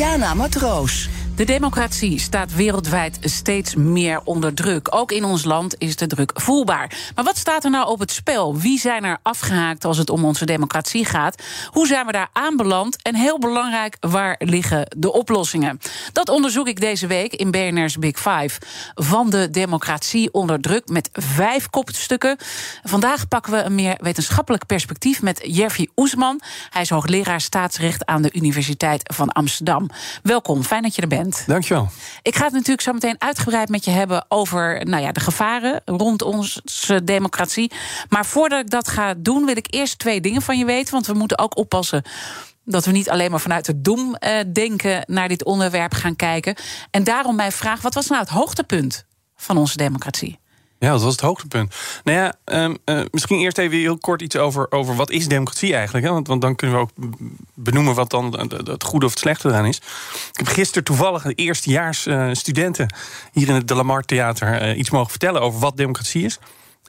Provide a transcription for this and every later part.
Diana Matroos. De democratie staat wereldwijd steeds meer onder druk. Ook in ons land is de druk voelbaar. Maar wat staat er nou op het spel? Wie zijn er afgehaakt als het om onze democratie gaat? Hoe zijn we daar aanbeland? En heel belangrijk, waar liggen de oplossingen? Dat onderzoek ik deze week in BNR's Big Five. Van de democratie onder druk met vijf kopstukken. Vandaag pakken we een meer wetenschappelijk perspectief met Jervi Oesman. Hij is hoogleraar staatsrecht aan de Universiteit van Amsterdam. Welkom, fijn dat je er bent. Dankjewel. Ik ga het natuurlijk zo meteen uitgebreid met je hebben over nou ja, de gevaren rond onze democratie. Maar voordat ik dat ga doen, wil ik eerst twee dingen van je weten. Want we moeten ook oppassen dat we niet alleen maar vanuit het doem uh, denken naar dit onderwerp gaan kijken. En daarom mijn vraag: wat was nou het hoogtepunt van onze democratie? Ja, dat was het hoogtepunt. Nou ja, um, uh, misschien eerst even heel kort iets over, over wat is democratie eigenlijk. Hè? Want, want dan kunnen we ook benoemen wat dan het goede of het slechte eraan is. Ik heb gisteren toevallig de eerstejaars uh, studenten hier in het De Lamar Theater uh, iets mogen vertellen over wat democratie is.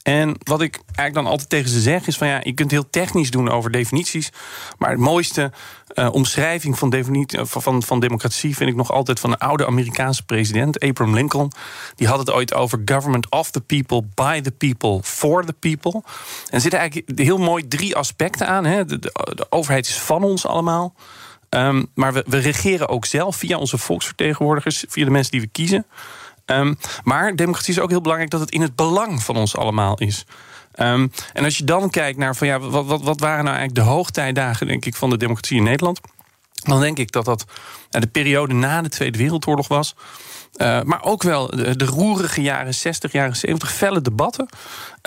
En wat ik eigenlijk dan altijd tegen ze zeg is van ja, je kunt heel technisch doen over definities, maar het mooiste uh, omschrijving van, van, van democratie vind ik nog altijd van een oude Amerikaanse president, Abraham Lincoln. Die had het ooit over government of the people, by the people, for the people. En er zitten eigenlijk heel mooi drie aspecten aan. Hè. De, overheid is van ons allemaal. Um, maar we, we regeren ook zelf via onze volksvertegenwoordigers, via de mensen die we kiezen. Um, maar democratie is ook heel belangrijk dat het in het belang van ons allemaal is. Um, en als je dan kijkt naar van ja, wat, wat, wat waren nou eigenlijk de hoogtijdagen, denk ik, van de democratie in Nederland? Dan denk ik dat dat de periode na de Tweede Wereldoorlog was. Uh, maar ook wel de, roerige jaren 60, jaren 70, felle debatten.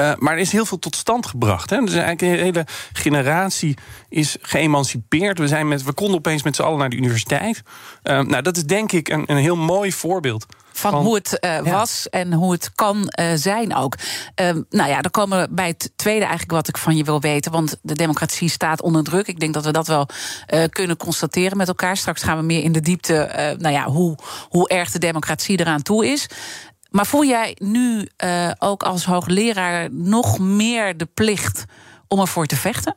Uh, maar er is heel veel tot stand gebracht. Hè. Dus eigenlijk een hele generatie is geëmancipeerd. We, zijn met, we konden opeens met z'n allen naar de universiteit. Uh, nou, dat is denk ik een, een heel mooi voorbeeld van, van, hoe het uh, ja. was en hoe het kan uh, zijn ook. Uh, nou ja, dan komen we bij het tweede eigenlijk wat ik van je wil weten. Want de democratie staat onder druk. Ik denk dat we dat wel uh, kunnen constateren met elkaar. Straks gaan we meer in de diepte, nou ja, hoe, hoe erg de democratie eraan toe is. Maar voel jij nu ook als hoogleraar nog meer de plicht om ervoor te vechten?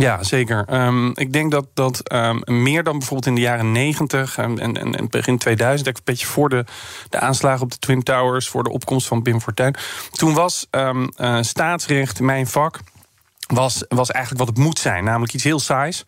Ja, zeker. Um, ik denk dat, dat um, meer dan bijvoorbeeld in de jaren 90 en, en, en begin 2000, een beetje voor de, de aanslagen op de Twin Towers, voor de opkomst van Pim Fortuyn. Toen was um, uh, staatsrecht mijn vak. Was, was eigenlijk wat het moet zijn, namelijk iets heel saais,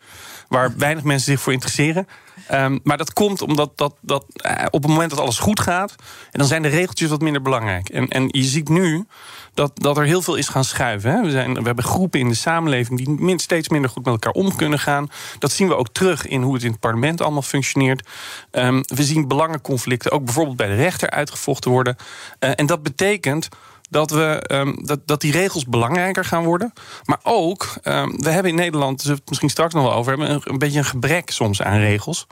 waar weinig mensen zich voor interesseren. Um, maar dat komt omdat dat, dat, uh, op het moment dat alles goed gaat, en dan zijn de regeltjes wat minder belangrijk. En, en je ziet nu dat, dat er heel veel is gaan schuiven. Hè. We, zijn, we hebben groepen in de samenleving die steeds minder goed met elkaar om kunnen gaan. Dat zien we ook terug in hoe het in het parlement allemaal functioneert. Um, we zien belangenconflicten ook bijvoorbeeld bij de rechter uitgevochten worden. Uh, en dat betekent dat, we, um, dat, dat die regels belangrijker gaan worden. Maar ook, um, we hebben in Nederland, zullen we het misschien straks nog wel over hebben, een, beetje een gebrek soms aan regels.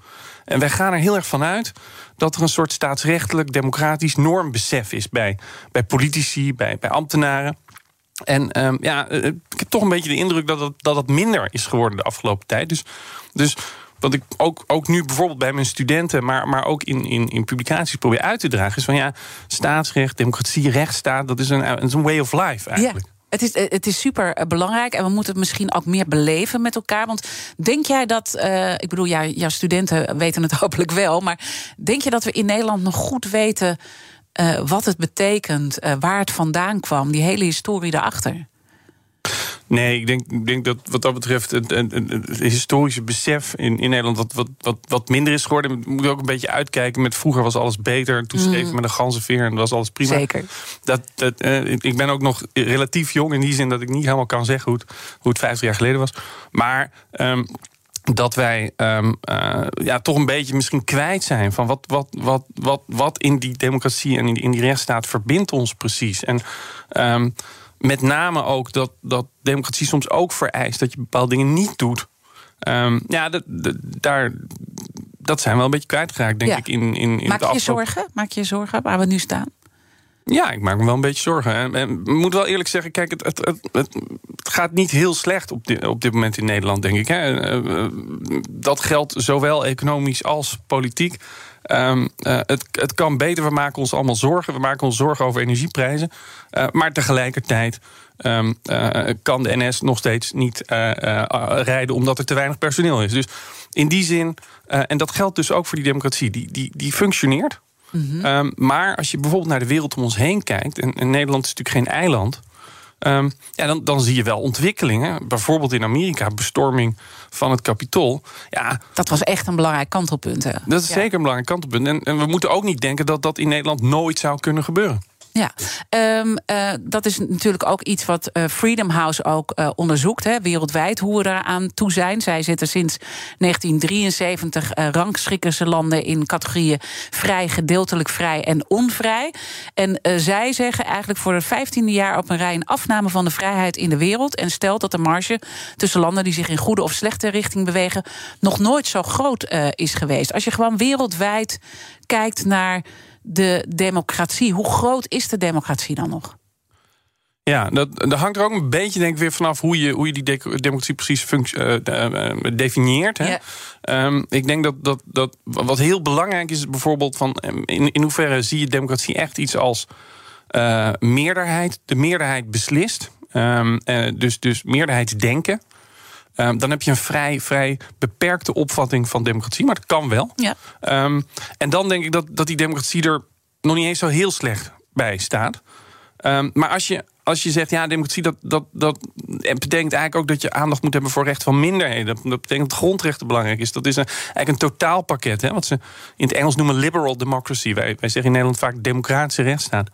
En wij gaan er heel erg van uit dat er een soort staatsrechtelijk, democratisch normbesef is bij, bij politici, bij, bij ambtenaren. En um, ja, ik heb toch een beetje de indruk dat het, dat minder is geworden de afgelopen tijd. Dus, dus wat ik ook, ook nu bijvoorbeeld bij mijn studenten, maar, maar ook in, in, in publicaties probeer uit te dragen, is van ja, staatsrecht, democratie, rechtsstaat, dat is een, dat is een way of life eigenlijk. Ja. Het is, het is super belangrijk en we moeten het misschien ook meer beleven met elkaar. Want denk jij dat, uh, ik bedoel, ja, jouw studenten weten het hopelijk wel, maar denk je dat we in Nederland nog goed weten uh, wat het betekent, uh, waar het vandaan kwam, die hele historie daarachter? Nee, ik denk, ik denk dat wat dat betreft het, het, het, het historische besef in, in Nederland wat, wat, wat, wat minder is geworden. We moeten ook een beetje uitkijken met vroeger was alles beter. Toen schreef mm. met een ganzenveer en was alles prima. Zeker. Dat, dat, uh, ik ben ook nog relatief jong in die zin dat ik niet helemaal kan zeggen hoe het, hoe het 50 jaar geleden was. Maar. Um, dat wij um, uh, ja, toch een beetje misschien kwijt zijn van wat, wat, wat, wat, wat in die democratie en in die, in die rechtsstaat verbindt ons precies. En um, met name ook dat, dat democratie soms ook vereist dat je bepaalde dingen niet doet. Um, ja, daar dat zijn we wel een beetje kwijtgeraakt, denk Ja. ik. In, in, in Maak je zorgen? Maak je zorgen waar we nu staan? Ja, ik maak me wel een beetje zorgen. En, moet wel eerlijk zeggen, kijk, het, het, het, het, het gaat niet heel slecht op dit, op dit moment in Nederland, denk ik. Hè. Eh, eh, Dat geldt zowel economisch als politiek. Ehm, eh, het, het kan beter, we maken ons allemaal zorgen. We maken ons zorgen over energieprijzen. Eh, maar tegelijkertijd ehm, eh, kan de NS nog steeds niet rijden omdat er te weinig personeel is. Dus in die zin, en dat geldt dus ook voor die democratie, die, die, die functioneert. Ehm, maar als je bijvoorbeeld naar de wereld om ons heen kijkt, en, en Nederland is natuurlijk geen eiland. Ehm, ja, dan, dan zie je wel ontwikkelingen. Bijvoorbeeld in Amerika, bestorming van het kapitool. Ja, Dat was echt een belangrijk kantelpunt. Hè? dat is Ja. zeker een belangrijk kantelpunt. En, en we moeten ook niet denken dat dat in Nederland nooit zou kunnen gebeuren. Ja, Ehm, eh, dat is natuurlijk ook iets wat eh, Freedom House ook eh, onderzoekt, hè, wereldwijd, hoe we eraan toe zijn. Zij zitten sinds 1973 eh rangschikken ze landen in categorieën vrij, gedeeltelijk vrij en onvrij. En zij zeggen eigenlijk voor het vijftiende jaar op een rij een afname van de vrijheid in de wereld. En stelt dat de marge tussen landen die zich in goede of slechte richting bewegen, nog nooit zo groot is geweest. Als je gewoon wereldwijd kijkt naar de democratie, hoe groot is de democratie dan nog? Ja, dat, dat hangt er ook een beetje denk ik weer vanaf hoe je, hoe je die de- democratie precies eh, definieert. Hè? Ehm, ik denk dat, dat, dat wat heel belangrijk is, bijvoorbeeld van ehm, in, in hoeverre zie je democratie echt iets als eh, meerderheid. De meerderheid beslist. Ehm, eh, dus, dus meerderheidsdenken. Ehm, dan heb je een vrij, vrij beperkte opvatting van democratie, maar dat kan wel. Ja. Ehm, en dan denk ik dat, dat die democratie er nog niet eens zo heel slecht bij staat. Ehm, maar als je, als je zegt, ja, democratie, dat, dat, dat betekent eigenlijk ook dat je aandacht moet hebben voor recht van minderheden. Dat, dat betekent dat grondrechten belangrijk is. Dat is een, eigenlijk een totaalpakket, hè, wat ze in het Engels noemen liberal democracy. Wij, wij zeggen in Nederland vaak democratische rechtsstaat.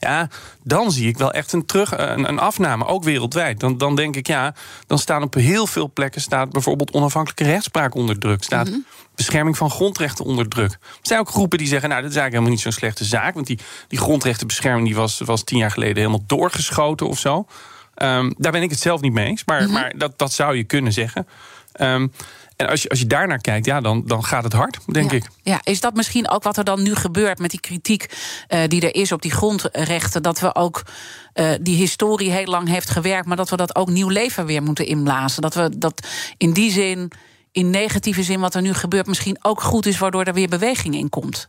Ja, dan zie ik wel echt een, terug, een, een afname, ook wereldwijd. Dan, dan denk ik, ja, dan staan op heel veel plekken... staat bijvoorbeeld onafhankelijke rechtspraak onder druk. Staat bescherming van grondrechten onder druk. Er zijn ook groepen die zeggen, nou, dat is eigenlijk helemaal niet zo'n slechte zaak... want die, die grondrechtenbescherming die was, was tien jaar geleden helemaal doorgeschoten of zo. Ehm, daar ben ik het zelf niet mee eens, maar, maar dat, dat zou je kunnen zeggen. Ehm, en als je, als je daarnaar kijkt, ja, dan, dan gaat het hard, denk ja. ik. Ja, is dat misschien ook wat er dan nu gebeurt met die kritiek eh, die er is op die grondrechten? Dat we ook eh, die historie heel lang heeft gewerkt, maar dat we dat ook nieuw leven weer moeten inblazen. Dat we dat in die zin, in negatieve zin, wat er nu gebeurt, misschien ook goed is, waardoor er weer beweging in komt.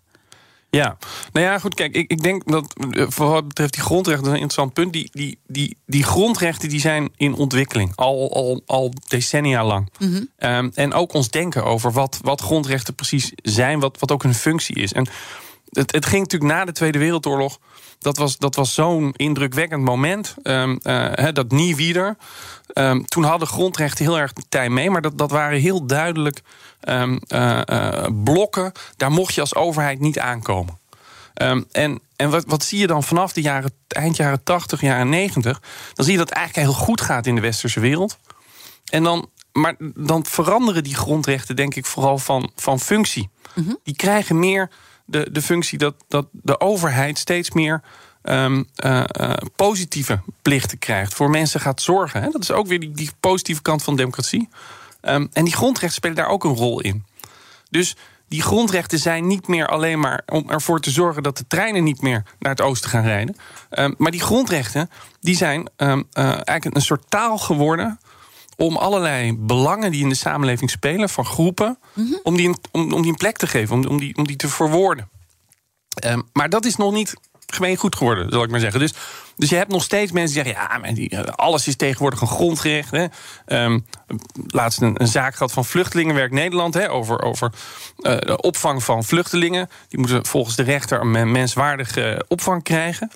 Ja, nou ja, goed, kijk, ik, ik denk dat eh, voor wat betreft die grondrechten, dat is een interessant punt. Die, die, die, die grondrechten die zijn in ontwikkeling, al, al, al decennia lang. Ehm, en ook ons denken over wat, wat grondrechten precies zijn, wat, wat ook hun functie is. En het, het ging natuurlijk na de Tweede Wereldoorlog. Dat was, dat was zo'n indrukwekkend moment. ehm, eh, dat nie wieder. Ehm, toen hadden grondrechten heel erg de tijd mee. Maar dat, dat waren heel duidelijk eh, blokken. Daar mocht je als overheid niet aankomen. Ehm, en en wat, wat zie je dan vanaf de jaren, eind jaren 80, jaren 90? Dan zie je dat het eigenlijk heel goed gaat in de westerse wereld. En dan, maar dan veranderen die grondrechten, denk ik, vooral van, van functie. Die krijgen meer de, de functie dat, dat de overheid steeds meer ehm, eh, eh, positieve plichten krijgt. Voor mensen gaat zorgen. Hè? Dat is ook weer die, die positieve kant van democratie. Ehm, en die grondrechten spelen daar ook een rol in. Dus die grondrechten zijn niet meer alleen maar om ervoor te zorgen dat de treinen niet meer naar het oosten gaan rijden. Ehm, maar die grondrechten die zijn ehm, eh, eigenlijk een soort taal geworden om allerlei belangen die in de samenleving spelen van groepen, om, die een, om, om die een plek te geven, om, om, die, om die te verwoorden. Maar dat is nog niet gemeen goed geworden, zal ik maar zeggen. Dus, dus je hebt nog steeds mensen die zeggen: ja, die, eh, alles is tegenwoordig een grondrecht. Hè. Ehm, laatst een, een zaak gehad van Vluchtelingenwerk Nederland hè, over, over eh, de opvang van vluchtelingen. Die moeten volgens de rechter een men- menswaardige opvang krijgen.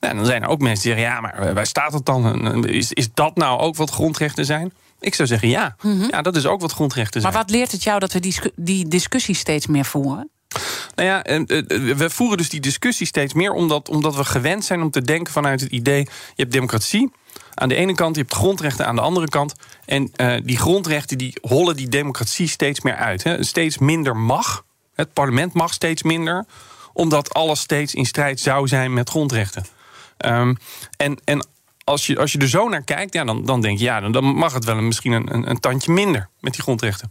Nou, dan zijn er ook mensen die zeggen: ja, maar eh, waar staat het dan? Is, is dat nou ook wat grondrechten zijn? Ik zou zeggen ja. Ja, dat is ook wat grondrechten zijn. Maar wat leert het jou dat we die, die discussie steeds meer voeren? Nou ja, en, eh, we voeren dus die discussie steeds meer omdat, omdat we gewend zijn om te denken vanuit het idee: je hebt democratie aan de ene kant, je hebt grondrechten aan de andere kant. En eh, die grondrechten die hollen die democratie steeds meer uit. Hè. Steeds minder mag. Het parlement mag steeds minder, omdat alles steeds in strijd zou zijn met grondrechten. Ehm, en en als, je, als je er zo naar kijkt, ja, dan, dan denk je, ja, dan, mag het wel een, misschien een, een tandje minder met die grondrechten.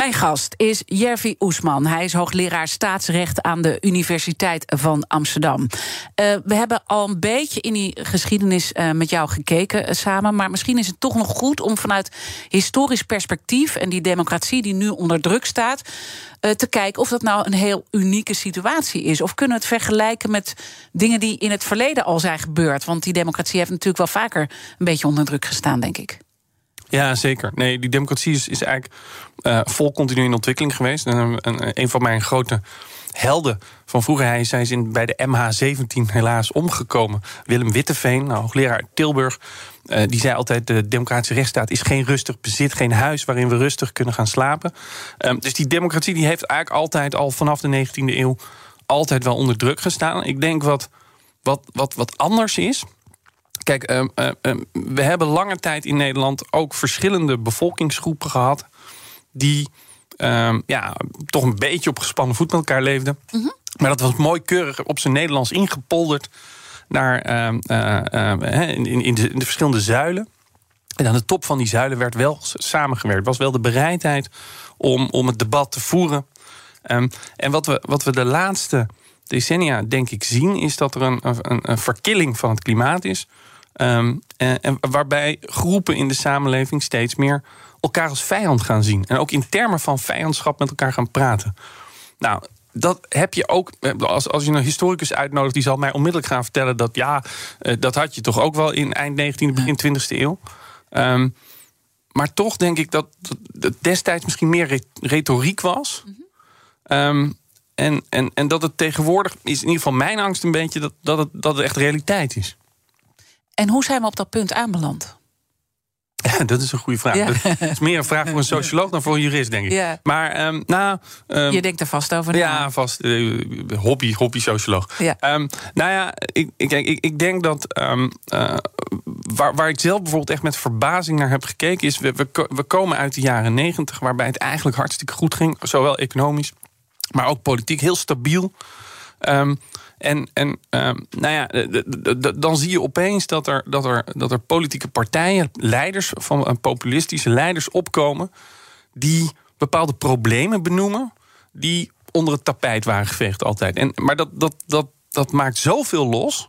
Mijn gast is Jervi Oesman. Hij is hoogleraar staatsrecht aan de Universiteit van Amsterdam. Uh, we hebben al een beetje in die geschiedenis uh, met jou gekeken uh, samen. Maar misschien is het toch nog goed om vanuit historisch perspectief en die democratie die nu onder druk staat. te kijken of dat nou een heel unieke situatie is. Of kunnen we het vergelijken met dingen die in het verleden al zijn gebeurd? Want die democratie heeft natuurlijk wel vaker een beetje onder druk gestaan, denk ik. Ja, zeker. Nee, die democratie is, eigenlijk uh, vol continu in ontwikkeling geweest. En een, een van mijn grote helden van vroeger. Hij is, bij de MH17 helaas omgekomen. Willem Witteveen, nou, hoogleraar Tilburg. Die zei altijd: de democratische rechtsstaat is geen rustig bezit, geen huis waarin we rustig kunnen gaan slapen. Um, dus die democratie die heeft eigenlijk altijd al vanaf de 19e eeuw altijd wel onder druk gestaan. Ik denk wat, wat, wat, wat anders is. Kijk, uh, uh, we hebben lange tijd in Nederland ook verschillende bevolkingsgroepen gehad. die ehm, ja, toch een beetje op gespannen voet met elkaar leefden. Mm -hmm. Maar dat was mooi keurig op zijn Nederlands ingepolderd naar, ehm, in, in, de, in de verschillende zuilen. En aan de top van die zuilen werd wel samengewerkt. was wel de bereidheid om, om het debat te voeren. En wat we, wat we de laatste decennia, denk ik, zien, is dat er een, een, een verkilling van het klimaat is. Um, en, en, waarbij groepen in de samenleving steeds meer elkaar als vijand gaan zien. En ook in termen van vijandschap met elkaar gaan praten. Nou, dat heb je ook. Als, als je een historicus uitnodigt, die zal mij onmiddellijk gaan vertellen dat ja, dat had je toch ook wel in eind 19e, begin 20e eeuw. Um, maar toch denk ik dat het destijds misschien meer retoriek was. -hmm. um, en, en, en dat het tegenwoordig is in ieder geval mijn angst een beetje dat, dat, het, dat het echt realiteit is. En hoe zijn we op dat punt aanbeland? Ja, dat is een goede vraag. Ja. Dat is meer een vraag voor een socioloog dan voor een jurist, denk ik. Ja. Maar, um, nou... Um, je denkt er vast over na. Ja, vast. Uh, hobby, hobby-socioloog. Ja. Um, nou ja, ik, ik, ik, ik denk dat... Uh, waar, waar ik zelf bijvoorbeeld echt met verbazing naar heb gekeken... is, we, we, we komen uit de jaren negentig... waarbij het eigenlijk hartstikke goed ging. Zowel economisch, maar ook politiek. Heel stabiel. En, en uh, nou ja, dan zie je opeens dat er, dat, er, dat er politieke partijen, leiders van uh, populistische leiders opkomen. die bepaalde problemen benoemen. die onder het tapijt waren geveegd altijd. En, maar dat, dat, dat, dat maakt zoveel los.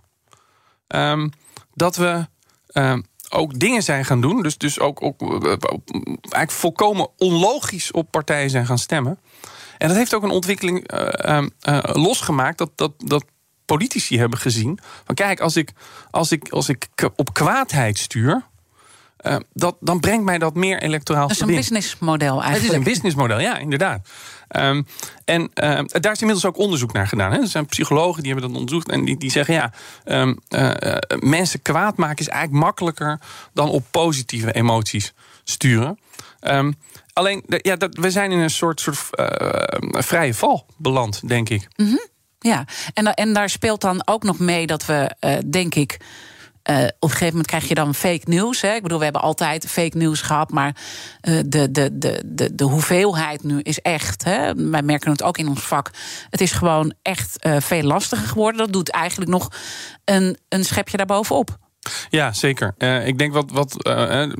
Um, dat we um, ook dingen zijn gaan doen. Dus, dus ook, ook eigenlijk volkomen onlogisch op partijen zijn gaan stemmen. En dat heeft ook een ontwikkeling losgemaakt. Dat, dat, dat politici hebben gezien. Van kijk, als ik, als ik, als ik op kwaadheid stuur. Uh, dat, dan brengt mij dat meer electoraal Dat is een businessmodel eigenlijk. Het is een businessmodel, ja, inderdaad. Um, en uh, daar is inmiddels ook onderzoek naar gedaan. Hè. Er zijn psychologen die hebben dat onderzocht en die, die zeggen... ja, um, uh, mensen kwaad maken is eigenlijk makkelijker... dan op positieve emoties sturen. Um, alleen, ja, dat, we zijn in een soort, soort vrije val beland, denk ik. Mm -hmm. Ja, en, en daar speelt dan ook nog mee dat we, uh, denk ik. Uh, op een gegeven moment krijg je dan fake nieuws. Ik bedoel, we hebben altijd fake nieuws gehad, maar uh, de, de, de, de, de hoeveelheid nu is echt. Hè? Wij merken het ook in ons vak. Het is gewoon echt uh, veel lastiger geworden. Dat doet eigenlijk nog een, een schepje daarbovenop. Ja, zeker. Uh, ik denk wat, wat uh,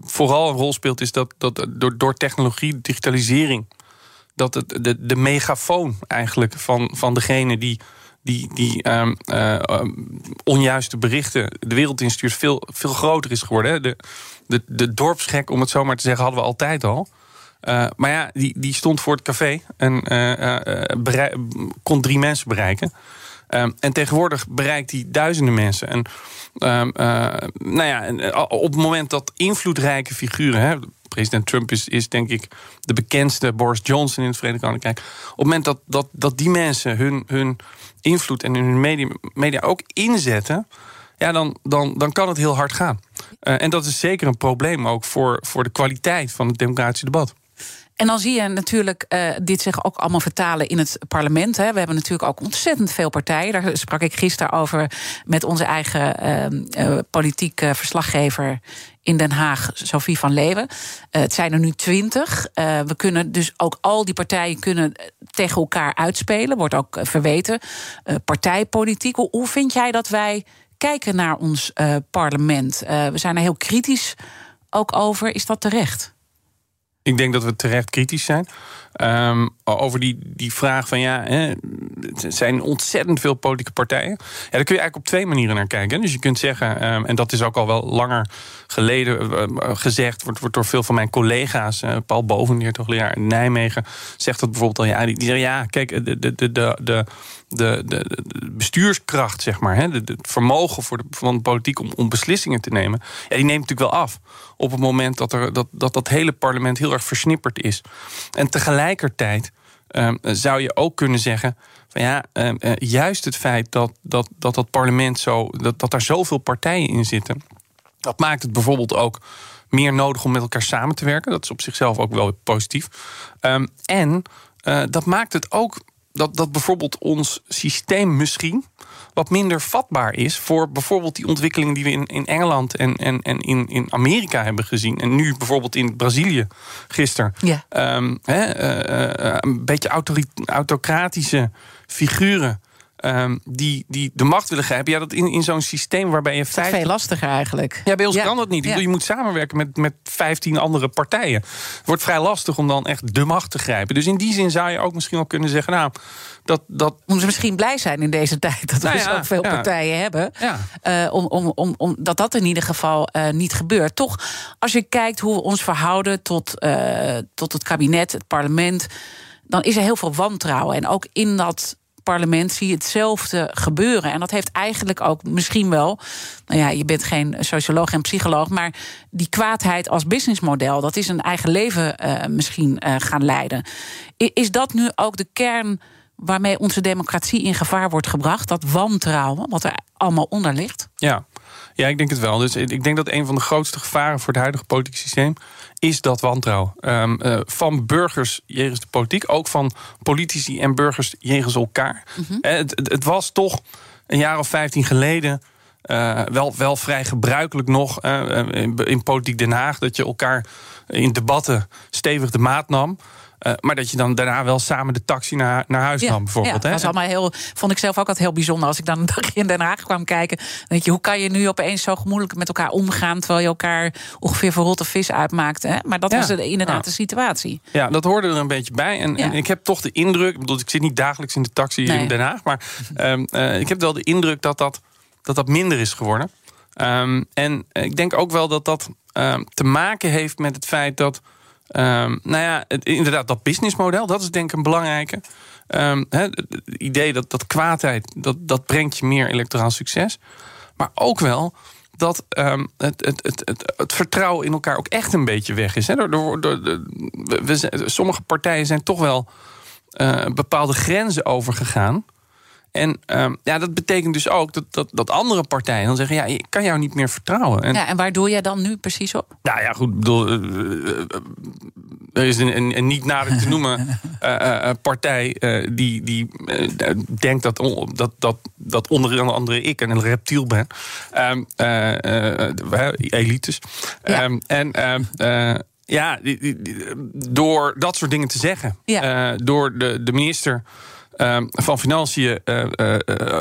vooral een rol speelt, is dat, dat door, door technologie, digitalisering dat het de, de megafoon eigenlijk van, van degene die die, die um, uh, onjuiste berichten de wereld instuurt, veel, veel groter is geworden. Hè? De, de, de dorpsgek, om het zo maar te zeggen, hadden we altijd al. Uh, maar ja, die, die stond voor het café en uh, kon drie mensen bereiken. Um, en tegenwoordig bereikt hij duizenden mensen. En um, nou ja, op het moment dat invloedrijke figuren, hè, president Trump is, is denk ik de bekendste, Boris Johnson in het Verenigd Koninkrijk. Op het moment dat, dat, dat die mensen hun, hun invloed en hun media, media ook inzetten, ja, dan, dan, dan kan het heel hard gaan. Uh, en dat is zeker een probleem ook voor, voor de kwaliteit van het democratische debat. En dan zie je natuurlijk uh, dit zich ook allemaal vertalen in het parlement. Hè. We hebben natuurlijk ook ontzettend veel partijen. Daar sprak ik gisteren over met onze eigen uh, uh, politiek verslaggever in Den Haag, Sophie van Leeuwen. het zijn er nu twintig. we kunnen dus ook al die partijen kunnen tegen elkaar uitspelen. Wordt ook verweten. partijpolitiek. Hoe, hoe vind jij dat wij kijken naar ons parlement. We zijn er heel kritisch ook over. Is dat terecht? Ik denk dat we terecht kritisch zijn. Um, over die, die vraag van ja, hè, er zijn ontzettend veel politieke partijen. Ja, daar kun je eigenlijk op twee manieren naar kijken. Dus je kunt zeggen, um, en dat is ook al wel langer geleden uh, gezegd, wordt, wordt door veel van mijn collega's, uh, Paul Bovenleer, toch leraar in Nijmegen, zegt dat bijvoorbeeld al. Ja, die, ja, kijk, de, de, de, de, de de, de, de, bestuurskracht, zeg maar, hè, het vermogen voor de, van de politiek om, om beslissingen te nemen, ja, die neemt natuurlijk wel af. Op het moment dat, er, dat, dat dat hele parlement heel erg versnipperd is. En tegelijkertijd um, zou je ook kunnen zeggen. Van ja, um, uh, juist het feit dat dat, dat, dat parlement zo. Dat, dat daar zoveel partijen in zitten. Dat maakt het bijvoorbeeld ook meer nodig om met elkaar samen te werken. Dat is op zichzelf ook wel positief. Um, en uh, dat maakt het ook dat, dat bijvoorbeeld ons systeem misschien wat minder vatbaar is voor bijvoorbeeld die ontwikkelingen die we in, in Engeland en, en, en in, in Amerika hebben gezien. En nu bijvoorbeeld in Brazilië gisteren. Ja. Um, he, uh, uh, een beetje autocratische figuren Um, die, die de macht willen grijpen. Ja, dat in, in zo'n systeem waarbij je. 50... veel lastiger eigenlijk. Ja, bij ons kan dat niet. Ja. Je moet samenwerken met, met 15 andere partijen. Het wordt vrij lastig om dan echt de macht te grijpen. Dus in die zin zou je ook misschien wel kunnen zeggen. Nou, dat, dat... Moeten ze misschien blij zijn in deze tijd dat we nou ja, zo veel partijen hebben. Uh, om, om, om, om, dat dat in ieder geval uh, niet gebeurt. Toch, als je kijkt hoe we ons verhouden tot, uh, tot het kabinet, het parlement. dan is er heel veel wantrouwen. En ook in dat parlement zie je hetzelfde gebeuren. En dat heeft eigenlijk ook misschien wel. Nou ja, je bent geen socioloog en psycholoog. Maar die kwaadheid als businessmodel. dat is een eigen leven uh, misschien uh, gaan leiden. Is dat nu ook de kern waarmee onze democratie in gevaar wordt gebracht? Dat wantrouwen, wat er allemaal onder ligt? Ja. Ja, ik denk het wel. Dus ik denk dat een van de grootste gevaren voor het huidige politieke systeem is dat wantrouwen. Um, uh, van burgers jegens de politiek, ook van politici en burgers jegens elkaar. Mm -hmm. het, het, het, was toch een jaar of vijftien geleden. Uh, wel, wel vrij gebruikelijk nog uh, in, in politiek Den Haag dat je elkaar in debatten stevig de maat nam. Uh, maar dat je dan daarna wel samen de taxi naar, naar huis nam, bijvoorbeeld. Ja, dat was allemaal heel, vond ik zelf ook altijd heel bijzonder. Als ik dan een dagje in Den Haag kwam kijken. Weet je, hoe kan je nu opeens zo gemoedelijk met elkaar omgaan. terwijl je elkaar ongeveer voor rotte vis uitmaakt. Hè? Maar dat ja. was inderdaad de situatie. Ja, dat hoorde er een beetje bij. En, en, ik heb toch de indruk. Ik bedoel, ik zit niet dagelijks in de taxi nee. in Den Haag. Maar um, uh, ik heb wel de indruk dat dat, dat, dat minder is geworden. Um, en ik denk ook wel dat dat um, te maken heeft met het feit dat. Um, nou ja, inderdaad, dat businessmodel, dat is denk ik een belangrijke. He, het idee dat, dat kwaadheid, dat, dat brengt je meer electoraal succes. Maar ook wel dat um, het, het, het, het, vertrouwen in elkaar ook echt een beetje weg is. Door, door, door, we, sommige partijen zijn toch wel uh, bepaalde grenzen overgegaan. En um, ja, dat betekent dus ook dat, dat, dat andere partijen dan zeggen: ja, ik kan jou niet meer vertrouwen. En, ja, en waar doe jij dan nu precies op? Nou ja, goed, bedoel, uh, er is een, een, een niet nader te noemen uh, partij die, die denkt dat, dat, dat, dat onder andere ik een reptiel ben. Um, elites. Ja. Um, en ja, door dat soort dingen te zeggen, ja. door de, de minister. Uh, van Financiën uh, uh,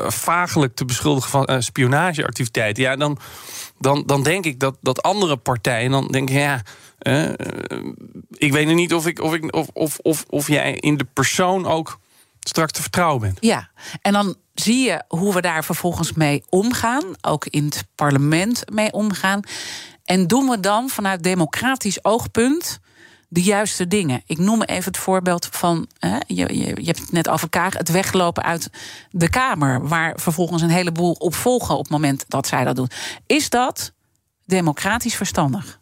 vagelijk te beschuldigen van spionageactiviteiten. Ja, dan, dan, dan denk ik dat, dat andere partijen. Dan denken, ja. ik weet niet of, ik, of, ik, of, of, of, of jij in de persoon ook straks te vertrouwen bent. Ja, en dan zie je hoe we daar vervolgens mee omgaan. Ook in het parlement mee omgaan. En doen we dan vanuit democratisch oogpunt de juiste dingen. Ik noem even het voorbeeld van, hè, je, je, hebt het net over elkaar, het weglopen uit de Kamer, waar vervolgens een heleboel op volgen op het moment dat zij dat doen. Is dat democratisch verstandig?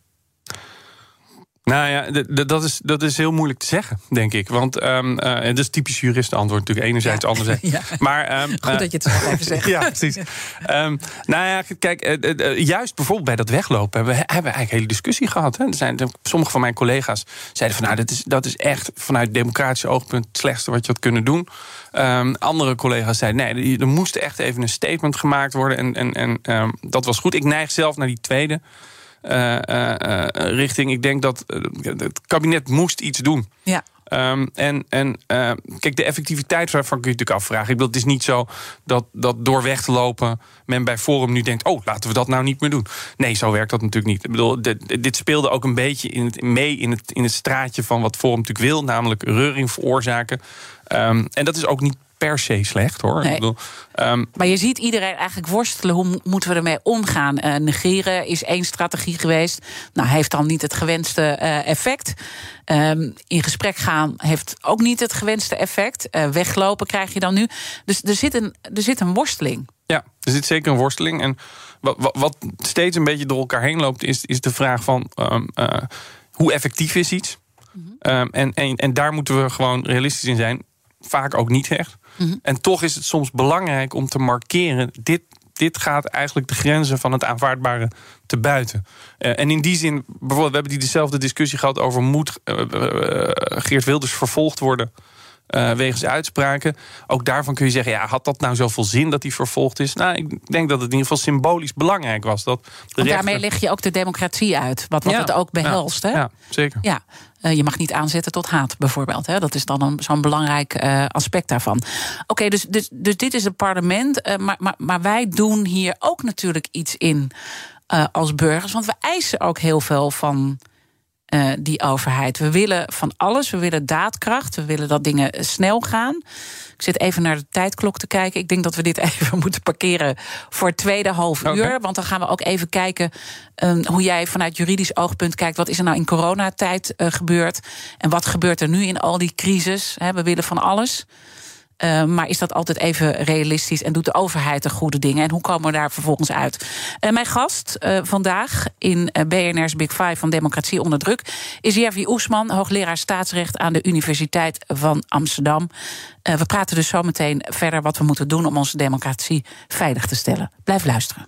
Nou ja, dat is, dat is heel moeilijk te zeggen, denk ik. Want um, uh, dat is typisch juristenantwoord natuurlijk. Enerzijds, ja. anderzijds. Ja. Maar, um, Goed uh, dat je het zo even zegt. ja, precies. Um, nou ja, kijk, uh, juist bijvoorbeeld bij dat weglopen... hebben we, hebben we eigenlijk hele discussie gehad. Hè. Er zijn, sommige van mijn collega's zeiden van... nou, dat is, dat is echt vanuit democratisch oogpunt... het slechtste wat je had kunnen doen. andere collega's zeiden... nee, er moest echt even een statement gemaakt worden. En, en, en dat was goed. Ik neig zelf naar die tweede... Uh, uh, richting. Ik denk dat het kabinet moest iets doen. Ja. Ehm, en en uh, kijk, de effectiviteit daarvan kun je natuurlijk afvragen. Ik bedoel, het is niet zo dat, dat door weg te lopen men bij Forum nu denkt: oh, laten we dat nou niet meer doen. Nee, zo werkt dat natuurlijk niet. Ik bedoel, dit, dit speelde ook een beetje in het, mee in het, in het straatje van wat Forum natuurlijk wil, namelijk reuring veroorzaken. Um, en dat is ook niet per se slecht hoor. Nee. Ik bedoel, um, maar je ziet iedereen eigenlijk worstelen. Hoe moeten we ermee omgaan? Uh, negeren is één strategie geweest. Nou, heeft dan niet het gewenste uh, effect. Um, in gesprek gaan heeft ook niet het gewenste effect. Uh, weglopen krijg je dan nu. Dus er zit een, er zit een worsteling. Ja, er zit zeker een worsteling. En wat, wat, wat steeds een beetje door elkaar heen loopt, is, is de vraag van um, hoe effectief is iets? Mm -hmm. um, en, en, en daar moeten we gewoon realistisch in zijn. Vaak ook niet echt. -hmm. En toch is het soms belangrijk om te markeren: dit, dit gaat eigenlijk de grenzen van het aanvaardbare te buiten. Uh, en in die zin, bijvoorbeeld, we hebben die dezelfde discussie gehad over: moet uh, uh, Geert Wilders vervolgd worden? Uh, wegens uitspraken. Ook daarvan kun je zeggen: ja, had dat nou zoveel zin dat hij vervolgd is? Nou, ik denk dat het in ieder geval symbolisch belangrijk was. Dat de Want daarmee leg je ook de democratie uit, wat, wat ja, het ook behelst. Ja, hè? ja zeker. Ja. Uh, je mag niet aanzetten tot haat, bijvoorbeeld. Hè? Dat is dan zo'n belangrijk uh, aspect daarvan. Oké, okay, dus, dus, dus dit is het parlement. Uh, maar, maar, maar wij doen hier ook natuurlijk iets in als burgers. Want we eisen ook heel veel van uh, die overheid. We willen van alles. We willen daadkracht. We willen dat dingen snel gaan. Ik zit even naar de tijdklok te kijken. Ik denk dat we dit even moeten parkeren voor het tweede half uur. Okay. Want dan gaan we ook even kijken um, hoe jij vanuit juridisch oogpunt kijkt. Wat is er nou in coronatijd uh, gebeurd? En wat gebeurt er nu in al die crisis? He, we willen van alles. Uh, maar is dat altijd even realistisch en doet de overheid de goede dingen? En hoe komen we daar vervolgens uit? Uh, mijn gast uh, vandaag in BNR's Big Five van Democratie onder druk is Jervi Oesman, hoogleraar staatsrecht aan de Universiteit van Amsterdam. we praten dus zo meteen verder wat we moeten doen om onze democratie veilig te stellen. Blijf luisteren.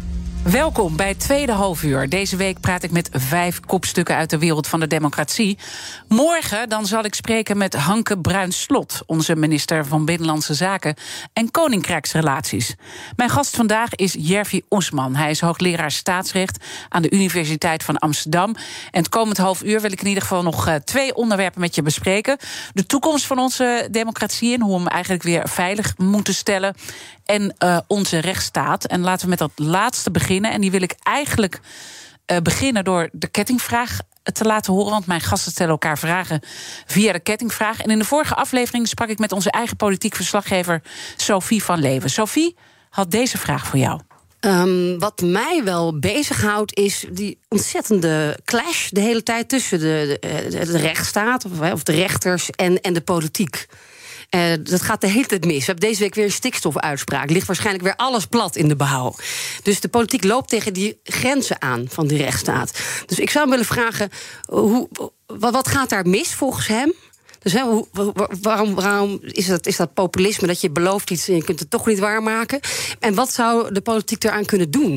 Welkom bij het tweede halfuur. Deze week praat ik met vijf kopstukken uit de wereld van de democratie. Morgen dan zal ik spreken met Hanke Bruins-Slot, onze minister van Binnenlandse Zaken en Koninkrijksrelaties. Mijn gast vandaag is Jervi Osman. Hij is hoogleraar staatsrecht aan de Universiteit van Amsterdam. En het komend half uur wil ik in ieder geval nog uh, twee onderwerpen met je bespreken: de toekomst van onze democratie en hoe we hem eigenlijk weer veilig moeten stellen en uh, onze rechtsstaat. En laten we met dat laatste beginnen. En die wil ik eigenlijk uh, beginnen door de kettingvraag te laten horen. Want mijn gasten stellen elkaar vragen via de kettingvraag. En in de vorige aflevering sprak ik met onze eigen politiek verslaggever Sophie van Leeuwen. Sophie had deze vraag voor jou. Um, wat mij wel bezighoudt is die ontzettende clash de hele tijd tussen de, de, de rechtsstaat of, of de rechters en, en de politiek. Uh, dat gaat de hele tijd mis. We hebben deze week weer een stikstofuitspraak. Ligt waarschijnlijk weer alles plat in de behaal. Dus de politiek loopt tegen die grenzen aan van die rechtsstaat. Dus ik zou hem willen vragen: hoe, wat gaat daar mis volgens hem? Dus waarom, is, dat, is dat populisme dat je belooft iets en je kunt het toch niet waarmaken? En wat zou de politiek eraan kunnen doen?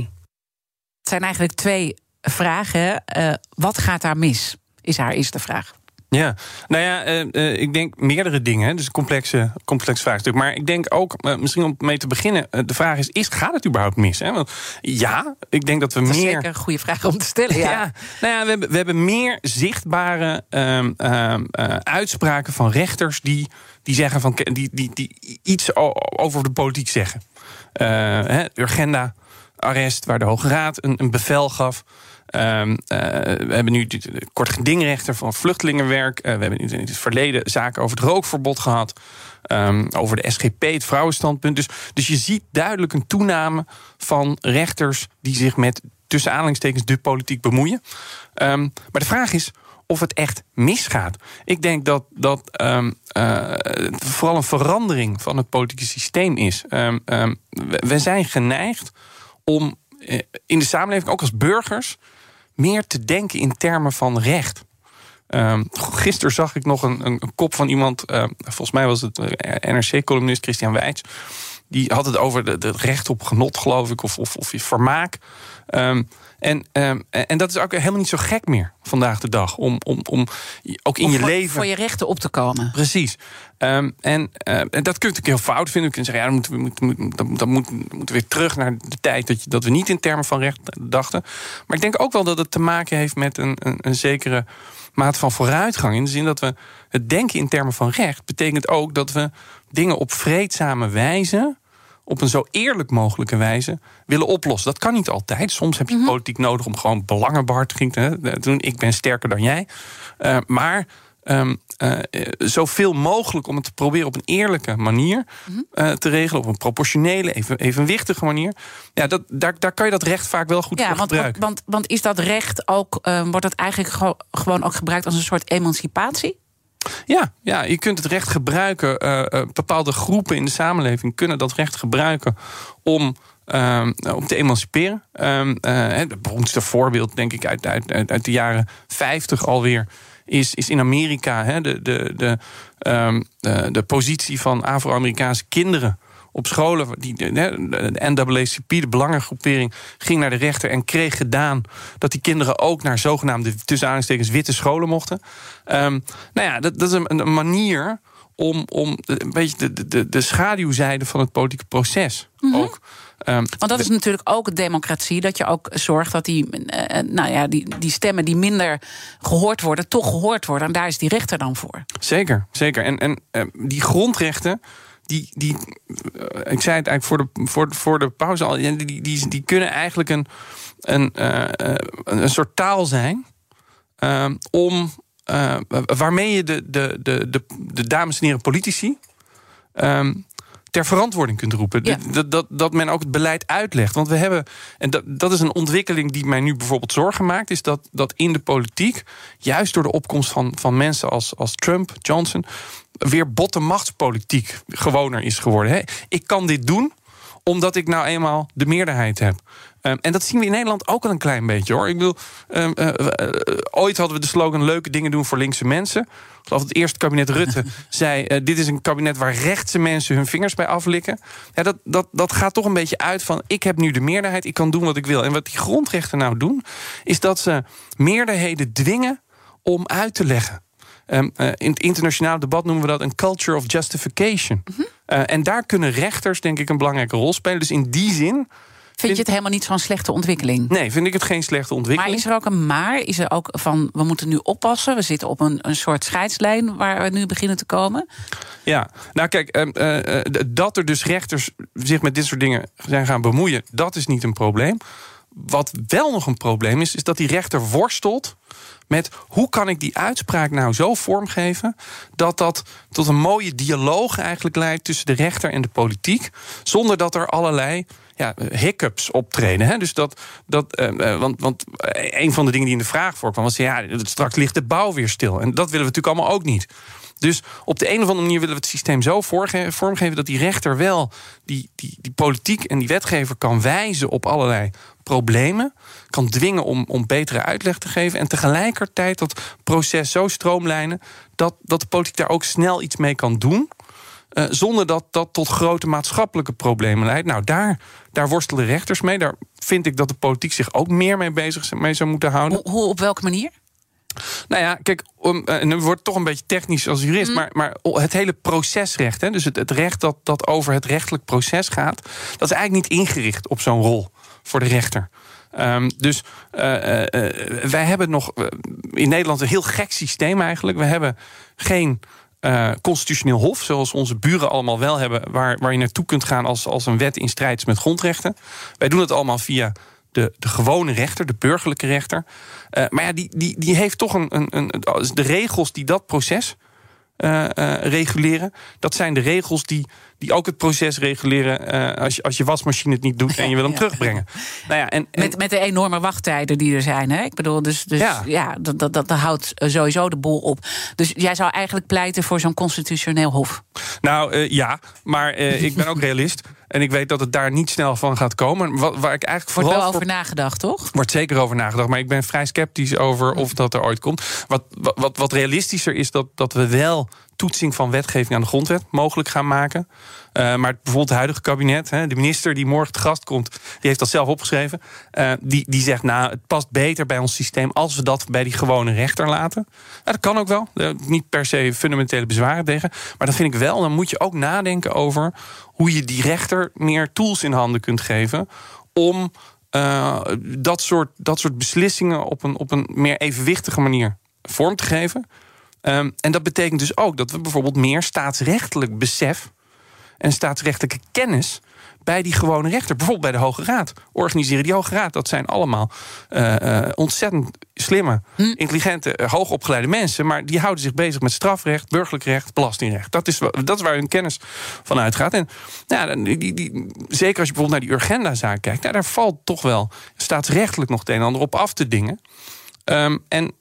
Het zijn eigenlijk twee vragen. Uh, wat gaat daar mis? Is haar eerste vraag. Ja, nou ja, uh, uh, ik denk meerdere dingen. Dus een complexe, complex vraagstuk. Maar ik denk ook, uh, misschien om mee te beginnen, de vraag is, is: gaat het überhaupt mis? Hè? Want ja, ik denk dat we dat meer. Dat is zeker een goede vraag om te stellen. Ja, ja nou ja, we hebben, we hebben meer zichtbare um, um, uitspraken van rechters die, die zeggen van die, die, die iets over de politiek zeggen. Hè, Urgenda, arrest, waar de Hoge Raad een, een bevel gaf. Ehm, eh, we hebben nu kort gedingrechter van vluchtelingenwerk. Eh, we hebben in het verleden zaken over het rookverbod gehad. Ehm, over de SGP, het vrouwenstandpunt. Dus, dus je ziet duidelijk een toename van rechters die zich met tussen aanhalingstekens de politiek bemoeien. Ehm, maar de vraag is of het echt misgaat. Ik denk dat dat uh, vooral een verandering van het politieke systeem is. we zijn geneigd om eh, in de samenleving, ook als burgers, meer te denken in termen van recht. Um, gisteren zag ik nog een, een, kop van iemand, uh, volgens mij was het eh, NRC-columnist Christian Wijts. Die had het over het recht op genot, geloof ik, of, of, of vermaak. Um, en, um, en dat is ook helemaal niet zo gek meer vandaag de dag. Om, om, om ook in je voor, leven. Voor je rechten op te komen. Precies. Um, en, uh, en dat kun je heel fout vinden. We kunnen zeggen, ja, dan moeten we, moeten, dan, dan moeten, moeten weer terug naar de tijd dat, je, dat we niet in termen van recht dachten. Maar ik denk ook wel dat het te maken heeft met een, een, een zekere maat van vooruitgang. In de zin dat we het denken in termen van recht betekent ook dat we dingen op vreedzame wijze op een zo eerlijk mogelijke wijze willen oplossen. Dat kan niet altijd. Soms heb je mhm. politiek nodig om gewoon belangenbehartiging te doen. Ik ben sterker dan jij. Uh, maar um, uh, zoveel mogelijk om het te proberen op een eerlijke manier uh, te regelen. Op een proportionele, even, evenwichtige manier. Ja, dat, daar, daar kan je dat recht vaak wel goed ja, voor want, gebruiken. Want, want is dat recht ook, wordt dat eigenlijk gewoon ook gebruikt als een soort emancipatie? Ja, ja, je kunt het recht gebruiken. Uh, bepaalde groepen in de samenleving kunnen dat recht gebruiken om. Uh, om te emanciperen. Uh, het beroemdste voorbeeld, denk ik, uit, uit, uit de jaren 50 alweer. Is, is in Amerika hè, de, de, de, ehm, de positie van Afro-Amerikaanse kinderen op scholen. Die, de, de NAACP, de belangengroepering, ging naar de rechter en kreeg gedaan dat die kinderen ook naar zogenaamde tussen aanhalingstekens witte scholen mochten. Um, nou ja, dat, dat is een, een manier om, om een beetje de, de, de schaduwzijde van het politieke proces mm -hmm. ook. Um, Want dat is natuurlijk ook democratie. Dat je ook zorgt dat die, uh, nou ja, die, die stemmen die minder gehoord worden, toch gehoord worden. En daar is die rechter dan voor. Zeker, zeker. En, en uh, die grondrechten die, die, eh, ik zei het eigenlijk voor de, voor, voor de pauze al, die, die, die kunnen eigenlijk een, een, uh, een soort taal zijn uh, om, uh, waarmee je de, de, de, de, de dames en heren politici um, ter verantwoording kunt roepen. Ja. Dat, dat, dat men ook het beleid uitlegt. Want we hebben, en dat, dat is een ontwikkeling die mij nu bijvoorbeeld zorgen maakt, is dat, dat in de politiek, juist door de opkomst van, van mensen als, als Trump, Johnson, weer bottenmachtspolitiek gewoner is geworden. Hè? Ik kan dit doen omdat ik nou eenmaal de meerderheid heb. Um, en dat zien we in Nederland ook al een klein beetje hoor. Ik bedoel, um, uh, uh, ooit hadden we de slogan leuke dingen doen voor linkse mensen. Ik geloof het eerste kabinet Rutte zei: uh, dit is een kabinet waar rechtse mensen hun vingers bij aflikken. Ja, dat, dat, dat gaat toch een beetje uit van: ik heb nu de meerderheid, ik kan doen wat ik wil. En wat die grondrechten nou doen, is dat ze meerderheden dwingen om uit te leggen. Um, uh, in het internationale debat noemen we dat een culture of justification. Mm -hmm. uh, en daar kunnen rechters, denk ik, een belangrijke rol spelen. Dus in die zin. Vind je het helemaal niet zo'n slechte ontwikkeling? Nee, vind ik het geen slechte ontwikkeling. Maar is er ook een maar? Is er ook van we moeten nu oppassen? We zitten op een, een soort scheidslijn waar we nu beginnen te komen. Ja, nou kijk, uh, uh, dat er dus rechters zich met dit soort dingen zijn gaan bemoeien, dat is niet een probleem. Wat wel nog een probleem is, is dat die rechter worstelt met hoe kan ik die uitspraak nou zo vormgeven dat dat tot een mooie dialoog eigenlijk leidt tussen de rechter en de politiek, zonder dat er allerlei ja, hiccups optreden. Hè? Dus dat, dat uh, want, want een van de dingen die in de vraag voorkwam was: ja, straks ligt de bouw weer stil. En dat willen we natuurlijk allemaal ook niet. Dus op de een of andere manier willen we het systeem zo vormgeven dat die rechter wel die, die, die politiek en die wetgever kan wijzen op allerlei problemen, kan dwingen om, om betere uitleg te geven en tegelijkertijd dat proces zo stroomlijnen dat, dat de politiek daar ook snel iets mee kan doen. Uh, zonder dat dat tot grote maatschappelijke problemen leidt. Nou, daar, daar worstelen rechters mee. Daar vind ik dat de politiek zich ook meer mee bezig mee zou moeten houden. Hoe op welke manier? Nou ja, kijk, um, en het wordt toch een beetje technisch als jurist, mm. maar, maar het hele procesrecht, hè, dus het, het recht dat, dat over het rechtelijk proces gaat, dat is eigenlijk niet ingericht op zo'n rol voor de rechter. Um, dus uh, uh, wij hebben nog in Nederland een heel gek systeem eigenlijk. We hebben geen constitutioneel hof, zoals onze buren allemaal wel hebben, waar, waar je naartoe kunt gaan als, als een wet in strijd is met grondrechten. Wij doen het allemaal via de, de gewone rechter, de burgerlijke rechter. Uh, maar ja, die, die, die heeft toch een, een, een. De regels die dat proces uh, uh, reguleren. Dat zijn de regels die, die ook het proces reguleren uh, als, je, als je wasmachine het niet doet en je wil hem ja. terugbrengen. Nou ja, en, en, met, met de enorme wachttijden die er zijn. Hè? Ik bedoel, dus, dus ja, ja dat, dat, dat houdt sowieso de boel op. Dus jij zou eigenlijk pleiten voor zo'n constitutioneel hof? Nou ja, maar ik ben ook realist. En ik weet dat het daar niet snel van gaat komen. Wat, waar ik eigenlijk Wordt wel over voor... nagedacht, toch? Wordt zeker over nagedacht. Maar ik ben vrij sceptisch over of dat er ooit komt. Wat, wat, wat realistischer is dat, dat we wel toetsing van wetgeving aan de grondwet mogelijk gaan maken. Uh, maar bijvoorbeeld het huidige kabinet, hè, de minister die morgen te gast komt, die heeft dat zelf opgeschreven. Uh, die, die zegt, nou, het past beter bij ons systeem als we dat bij die gewone rechter laten. Dat kan ook wel. Niet per se fundamentele bezwaren tegen. Maar dat vind ik wel. Dan moet je ook nadenken over hoe je die rechter meer tools in handen kunt geven om dat, soort, dat soort beslissingen op een, op een meer evenwichtige manier vorm te geven. Um, en dat betekent dus ook dat we bijvoorbeeld meer staatsrechtelijk besef en staatsrechtelijke kennis bij die gewone rechter, bijvoorbeeld bij de Hoge Raad, organiseren. Die Hoge Raad, dat zijn allemaal uh, uh, ontzettend slimme, hm. intelligente, uh, hoogopgeleide mensen, maar die houden zich bezig met strafrecht, burgerlijk recht, belastingrecht. Dat is, dat is waar hun kennis van uitgaat. En ja, die, die, zeker als je bijvoorbeeld naar die Urgenda-zaak kijkt, nou, daar valt toch wel staatsrechtelijk nog het een en ander op af te dingen. Um, en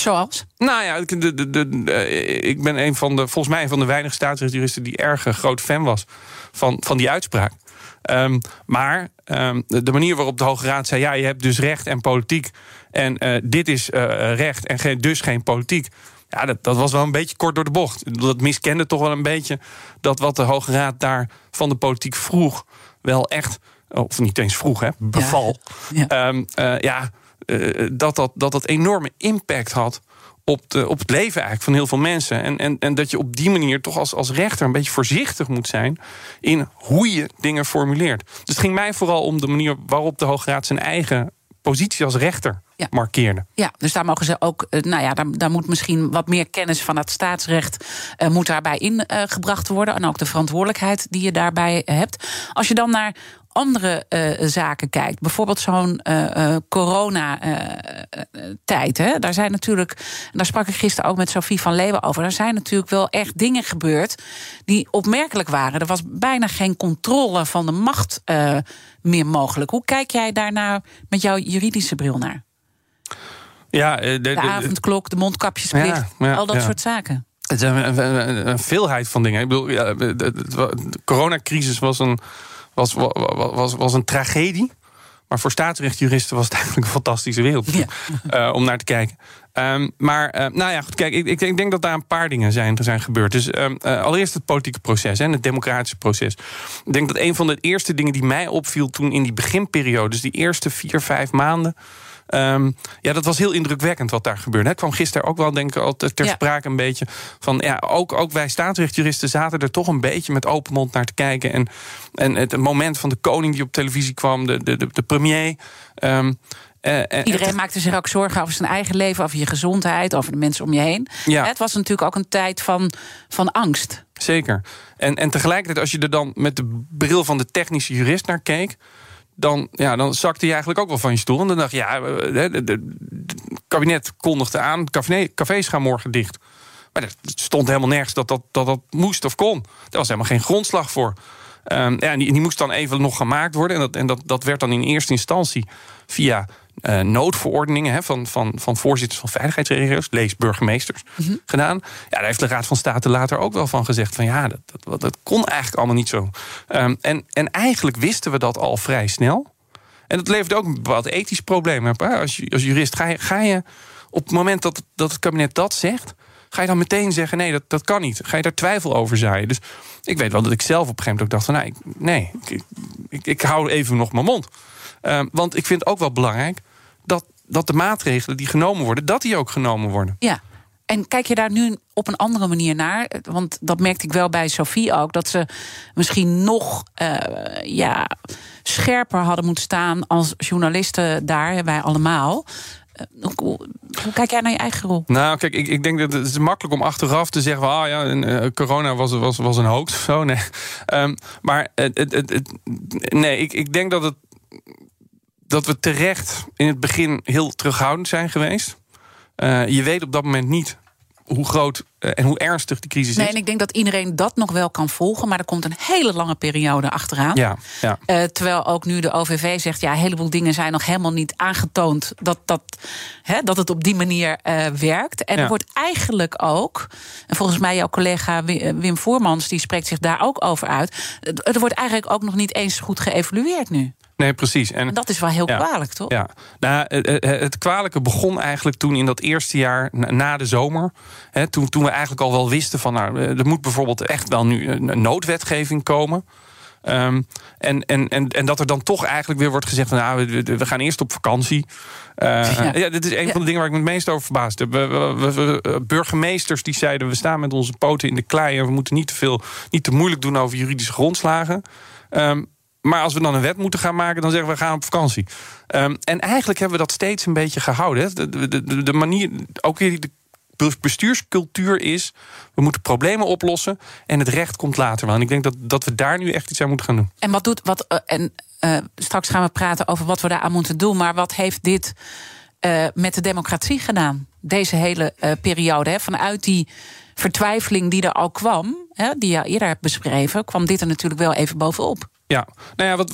Zoals? Nou ja, de, de, de, ik ben een van de, volgens mij een van de weinige staatsrechtjuristen die erg een groot fan was van, van die uitspraak. Um, maar um, de manier waarop de Hoge Raad zei: ja, je hebt dus recht en politiek. En uh, dit is uh, recht en geen, dus geen politiek. Ja, dat, dat was wel een beetje kort door de bocht. Dat miskende toch wel een beetje dat wat de Hoge Raad daar van de politiek vroeg, wel echt, of niet eens vroeg, hè, beval. Ja, ja. Um, uh, ja uh, dat, dat, dat dat enorme impact had op, de, op het leven eigenlijk van heel veel mensen. En, en, en dat je op die manier toch als, als rechter een beetje voorzichtig moet zijn in hoe je dingen formuleert. Dus het ging mij vooral om de manier waarop de Hoge Raad zijn eigen positie als rechter ja. markeerde. Ja, dus daar mogen ze ook, nou ja, daar, daar moet misschien wat meer kennis van het staatsrecht uh, moet daarbij ingebracht uh, worden. En ook de verantwoordelijkheid die je daarbij hebt. Als je dan naar andere uh, zaken kijkt, bijvoorbeeld zo'n uh, corona-tijd. Uh, daar zijn natuurlijk, daar sprak ik gisteren ook met Sophie van Leeuwen over. Daar zijn natuurlijk wel echt dingen gebeurd die opmerkelijk waren. Er was bijna geen controle van de macht meer mogelijk. Hoe kijk jij daarnaar met jouw juridische bril naar? Ja, de, de, de avondklok, de mondkapjesplicht, ja, ja, al dat ja. soort zaken. Het is een, een, een, veelheid van dingen. Ik bedoel, de coronacrisis was een was, was, was, was een tragedie. Maar voor staatsrechtjuristen was het eigenlijk een fantastische wereld ja. uh, om naar te kijken. Um, maar uh, nou ja, goed, kijk, ik, ik, denk dat daar een paar dingen zijn, zijn gebeurd. Dus um, uh, allereerst het politieke proces en het democratische proces. Ik denk dat een van de eerste dingen die mij opviel toen in die beginperiode, dus die eerste vier, vijf maanden. Um, ja, dat was heel indrukwekkend wat daar gebeurde. Het kwam gisteren ook wel, denk ik, al ter ja. sprake een beetje. Van ja, ook, ook wij staatsrechtjuristen zaten er toch een beetje met open mond naar te kijken. En, en het moment van de koning die op televisie kwam, de, de, de, de premier. Um, uh, Iedereen het, maakte zich ook zorgen over zijn eigen leven, over je gezondheid, over de mensen om je heen. Ja. Het was natuurlijk ook een tijd van, van angst. Zeker. En, en tegelijkertijd, als je er dan met de bril van de technische jurist naar keek dan, ja, dan zakte je eigenlijk ook wel van je stoel. En dan dacht je, ja, het kabinet kondigde aan, cafés gaan morgen dicht. Maar er stond helemaal nergens dat dat, dat moest of kon. Er was helemaal geen grondslag voor. Um, ja, die, die moest dan even nog gemaakt worden. En, dat, en dat, dat werd dan in eerste instantie via uh, noodverordeningen hè, van, van, van voorzitters van veiligheidsregio's, lees burgemeesters, mm -hmm. gedaan. Ja, daar heeft de Raad van State later ook wel van gezegd: van ja, dat, dat, dat kon eigenlijk allemaal niet zo. Um, en, en eigenlijk wisten we dat al vrij snel. En dat levert ook een bepaald ethisch probleem op. Als, als jurist ga je, ga je op het moment dat, dat het kabinet dat zegt, ga je dan meteen zeggen: nee, dat, dat kan niet. Ga je daar twijfel over zaaien. Dus ik weet wel dat ik zelf op een gegeven moment ook dacht: van, nee, nee ik, ik, ik hou even nog mijn mond. Um, want ik vind het ook wel belangrijk dat, dat de maatregelen die genomen worden, dat die ook genomen worden. Ja. En kijk je daar nu op een andere manier naar? Want dat merkte ik wel bij Sophie ook. Dat ze misschien nog uh, ja, scherper hadden moeten staan als journalisten daar, wij allemaal. Uh, hoe, kijk jij naar je eigen rol? Nou, kijk, ik, ik denk dat het is makkelijk om achteraf te zeggen: ah ja, uh, corona was, was, was een hoax of zo. Nee. Um, maar het, het, het, nee, ik, ik denk dat het dat we terecht in het begin heel terughoudend zijn geweest. Uh, je weet op dat moment niet hoe groot eh, en hoe ernstig die crisis nee, is. En ik denk dat iedereen dat nog wel kan volgen, maar er komt een hele lange periode achteraan. Ja, ja. Uh, terwijl ook nu de OVV zegt, ja, een heleboel dingen zijn nog helemaal niet aangetoond dat, dat, hè, dat het op die manier uh, werkt. En Ja. er wordt eigenlijk ook, en volgens mij jouw collega Wi- Wim Voermans, die spreekt zich daar ook over uit. Er wordt eigenlijk ook nog niet eens goed geëvalueerd nu. Nee, precies. En En dat is wel heel Ja. kwalijk, toch? Ja, nou, eh, eh, het kwalijke begon eigenlijk toen in dat eerste jaar na- de zomer. Hè, toen, toen we eigenlijk al wel wisten van, nou, eh, er moet bijvoorbeeld echt wel nu een noodwetgeving komen. Ehm, en, en, en, en dat er dan toch eigenlijk weer wordt gezegd: van, nou, we, gaan eerst op vakantie. Eh, Ja. ja. dit is een Ja. van de dingen waar ik me het meest over verbaasd heb. We- we- we- we- burgemeesters die zeiden: we staan met onze poten in de klei en we moeten niet te veel, niet te moeilijk doen over juridische grondslagen. Ehm, maar als we dan een wet moeten gaan maken, dan zeggen we gaan op vakantie. Ehm, en eigenlijk hebben we dat steeds een beetje gehouden. De, de, manier, ook weer de bestuurscultuur is... we moeten problemen oplossen en het recht komt later wel. En ik denk dat, dat we daar nu echt iets aan moeten gaan doen. En wat doet. Wat, eh, en eh, straks gaan we praten over wat we daar aan moeten doen. Maar wat heeft dit eh, met de democratie gedaan? Deze hele periode. Hè? Vanuit die vertwijfeling die er al kwam, hè, die je eerder hebt beschreven, kwam dit er natuurlijk wel even bovenop. Ja, nou ja, wat,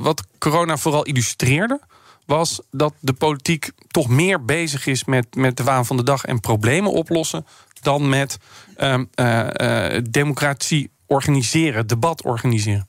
wat, corona vooral illustreerde... was dat de politiek toch meer bezig is met, met de waan van de dag... en problemen oplossen dan met ehm, eh, eh, democratie organiseren, debat organiseren.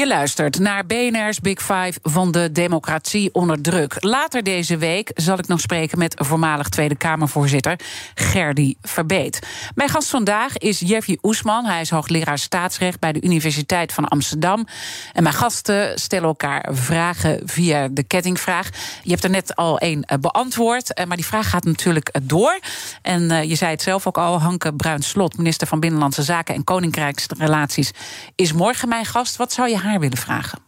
Je luistert naar BNR's Big Five van de democratie onder druk. Later deze week zal ik nog spreken met voormalig Tweede Kamervoorzitter Gerdy Verbeet. Mijn gast vandaag is Jeffy Oesman. Hij is hoogleraar staatsrecht bij de Universiteit van Amsterdam. En mijn gasten stellen elkaar vragen via de kettingvraag. Je hebt er net al één eh, beantwoord, eh, maar die vraag gaat natuurlijk eh, door. En je zei het zelf ook al, Hanke Bruins-Slot, minister van Binnenlandse Zaken en Koninkrijksrelaties, is morgen mijn gast. Wat zou je haar willen vragen?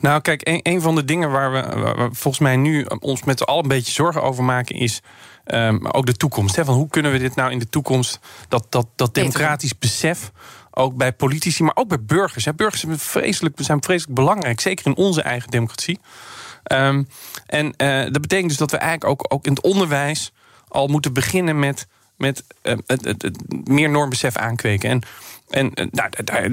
Nou, kijk, een, een van de dingen waar we, waar we volgens mij nu ons met z'n allen een beetje zorgen over maken, is ehm, ook de toekomst. Hè? Van hoe kunnen we dit nou in de toekomst, dat, dat, dat democratisch besef, ook bij politici, maar ook bij burgers. Hè? Burgers zijn vreselijk, zijn vreselijk belangrijk, zeker in onze eigen democratie. Ehm, en eh, dat betekent dus dat we eigenlijk ook, ook in het onderwijs al moeten beginnen met, met eh, het, het, het meer normbesef aankweken. En, en eh, nou, daar,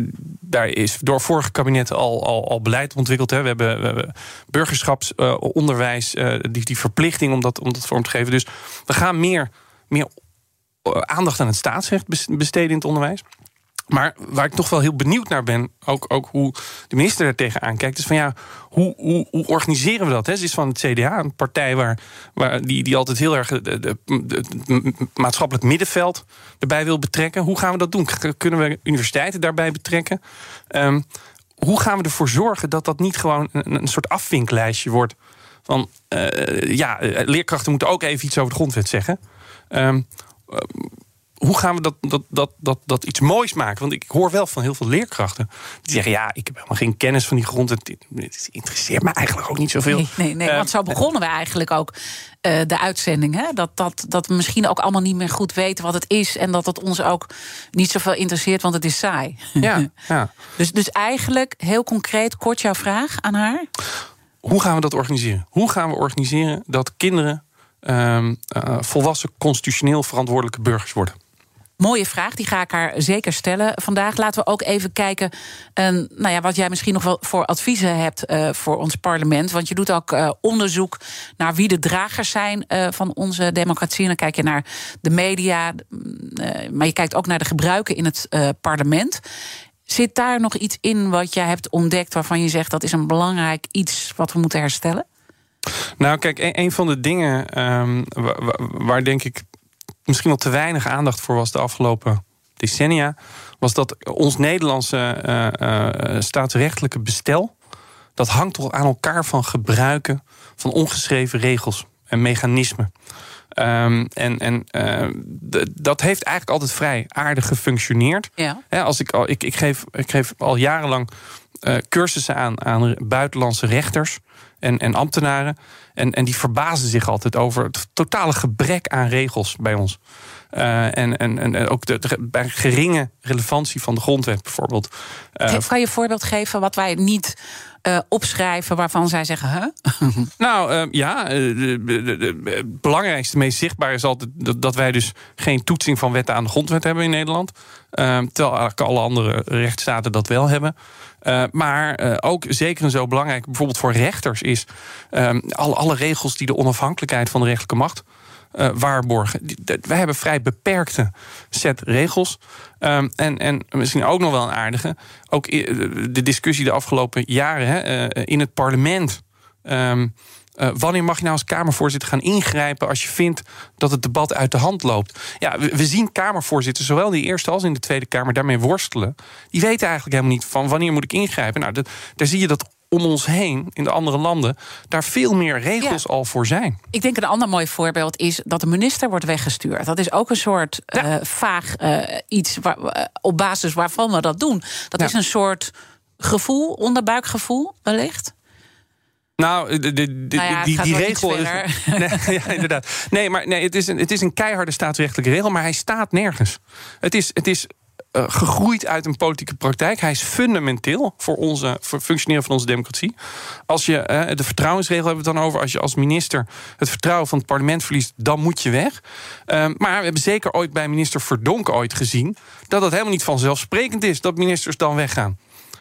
daar is door vorige kabinetten al, al, beleid ontwikkeld. Hè. We hebben, we hebben burgerschapsonderwijs, eh, die, die verplichting om dat, om dat vorm te geven. Dus we gaan meer, meer eh, aandacht aan het staatsrecht bes- besteden in het onderwijs. Maar waar ik toch wel heel benieuwd naar ben, ook, ook hoe de minister er tegenaan kijkt, is van ja, hoe, hoe, organiseren we dat? Hè? Ze is van het CDA, een partij waar, waar die, die altijd heel erg het maatschappelijk middenveld erbij wil betrekken. Hoe gaan we dat doen? Kunnen we universiteiten daarbij betrekken? Ehm, hoe gaan we ervoor zorgen dat dat niet gewoon een, soort afvinklijstje wordt? Van eh, ja, eh, leerkrachten moeten ook even iets over de grondwet zeggen. Ehm, hoe gaan we dat, dat, dat, dat, dat iets moois maken? Want ik hoor wel van heel veel leerkrachten die zeggen: Ja, ik heb helemaal geen kennis van die grond. Het, het interesseert me eigenlijk ook niet zoveel. Nee, nee, nee Eh, want zo begonnen we eigenlijk ook eh, de uitzending. Hè? Dat, dat, dat we misschien ook allemaal niet meer goed weten wat het is. En dat het ons ook niet zoveel interesseert, want het is saai. Ja, ja. Dus, dus eigenlijk, heel concreet, kort jouw vraag aan haar. Hoe gaan we dat organiseren? Hoe gaan we organiseren dat kinderen ehm, eh, volwassen, constitutioneel verantwoordelijke burgers worden? Mooie vraag, die ga ik haar zeker stellen vandaag. Laten we ook even kijken uh, nou ja, wat jij misschien nog wel voor adviezen hebt uh, voor ons parlement. Want je doet ook uh, onderzoek naar wie de dragers zijn van onze democratie. En dan kijk je naar de media, maar je kijkt ook naar de gebruiken in het parlement. Zit daar nog iets in wat jij hebt ontdekt waarvan je zegt dat is een belangrijk iets wat we moeten herstellen? Nou, kijk, een, een van de dingen waar, waar, denk ik misschien wel te weinig aandacht voor was de afgelopen decennia, was dat ons Nederlandse uh, uh, staatsrechtelijke bestel, dat hangt toch aan elkaar van gebruiken van ongeschreven regels en mechanismen. Um, en en uh, dat heeft eigenlijk altijd vrij aardig gefunctioneerd. Ja. als ik, al, ik, ik, geef, ik geef al jarenlang cursussen aan, aan buitenlandse rechters en, en ambtenaren. En, en die verbazen zich altijd over het totale gebrek aan regels bij ons. Uh, en, en, en ook de, de, bij geringe relevantie van de grondwet bijvoorbeeld. Uh, kan je een voorbeeld geven wat wij niet uh, opschrijven waarvan zij zeggen, huh? nou ja, het belangrijkste, meest zichtbaar is altijd dat, dat, wij dus geen toetsing van wetten aan de grondwet hebben in Nederland. terwijl eigenlijk alle andere rechtsstaten dat wel hebben. Uh, maar uh, ook zeker en zo belangrijk, bijvoorbeeld voor rechters, is uh, alle, alle regels die de onafhankelijkheid van de rechterlijke macht uh, waarborgen. Wij hebben vrij beperkte set regels. Um, en, en misschien ook nog wel een aardige. Ook de discussie de afgelopen jaren hè, in het parlement. Um, uh, wanneer mag je nou als Kamervoorzitter gaan ingrijpen als je vindt dat het debat uit de hand loopt? Ja, we, we zien Kamervoorzitters, zowel in de Eerste als in de Tweede Kamer, daarmee worstelen. Die weten eigenlijk helemaal niet van wanneer moet ik ingrijpen. Nou, dat, daar zie je dat om ons heen, in de andere landen, daar veel meer regels ja. al voor zijn. Ik denk een ander mooi voorbeeld is dat de minister wordt weggestuurd. Dat is ook een soort ja. uh, vaag uh, iets waar, uh, op basis waarvan we dat doen. Dat ja. is een soort gevoel, onderbuikgevoel wellicht. Nou, de, de, de, nou ja, die, die regel is. Nee, ja, inderdaad. Nee, maar nee, het, is een, het is een keiharde staatsrechtelijke regel, maar hij staat nergens. Het is, het is uh, gegroeid uit een politieke praktijk. Hij is fundamenteel voor, onze, voor het functioneren van onze democratie. Als je uh, de vertrouwensregel hebben we het dan over. Als je als minister het vertrouwen van het parlement verliest, dan moet je weg. Uh, maar we hebben zeker ooit bij minister Verdonk ooit gezien dat het helemaal niet vanzelfsprekend is dat ministers dan weggaan.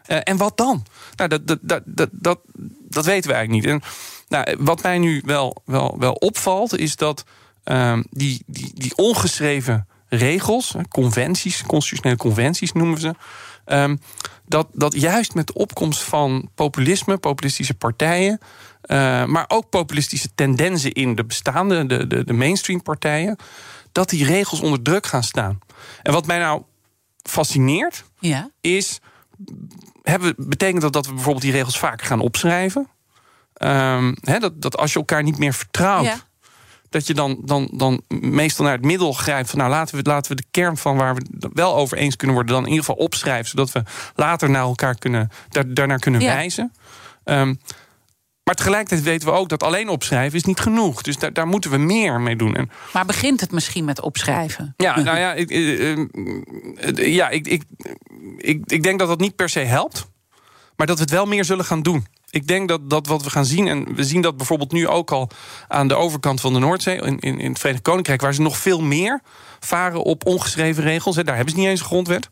Uh, en wat dan? Nou, dat, dat, dat, dat, dat, dat weten we eigenlijk niet. En nou, wat mij nu wel, wel, wel opvalt, is dat uh, die, die, die ongeschreven regels, conventies, constitutionele conventies noemen we ze. Um, dat, dat juist met de opkomst van populisme, populistische partijen, uh, maar ook populistische tendensen in de bestaande, de, de, de mainstream partijen, dat die regels onder druk gaan staan. En wat mij nou fascineert, ja. is hebben, betekent dat dat we bijvoorbeeld die regels vaker gaan opschrijven? Um, he, dat, dat als je elkaar niet meer vertrouwt, ja. dat je dan, dan, dan meestal naar het middel grijpt van nou laten we, laten we de kern van waar we het wel over eens kunnen worden, dan in ieder geval opschrijven, zodat we later naar elkaar kunnen, daar, daarnaar kunnen ja. wijzen. Um, maar tegelijkertijd weten we ook dat alleen opschrijven is niet genoeg. Dus daar, daar moeten we meer mee doen. En maar begint het misschien met opschrijven? Ja, nou ja, ik, uh, uh, ja ik, ik, ik, ik denk dat dat niet per se helpt. Maar dat we het wel meer zullen gaan doen. Ik denk dat, dat wat we gaan zien, en we zien dat bijvoorbeeld nu ook al aan de overkant van de Noordzee, in, in, in het Verenigd Koninkrijk, waar ze nog veel meer varen op ongeschreven regels. Hè, daar hebben ze niet eens een grondwet.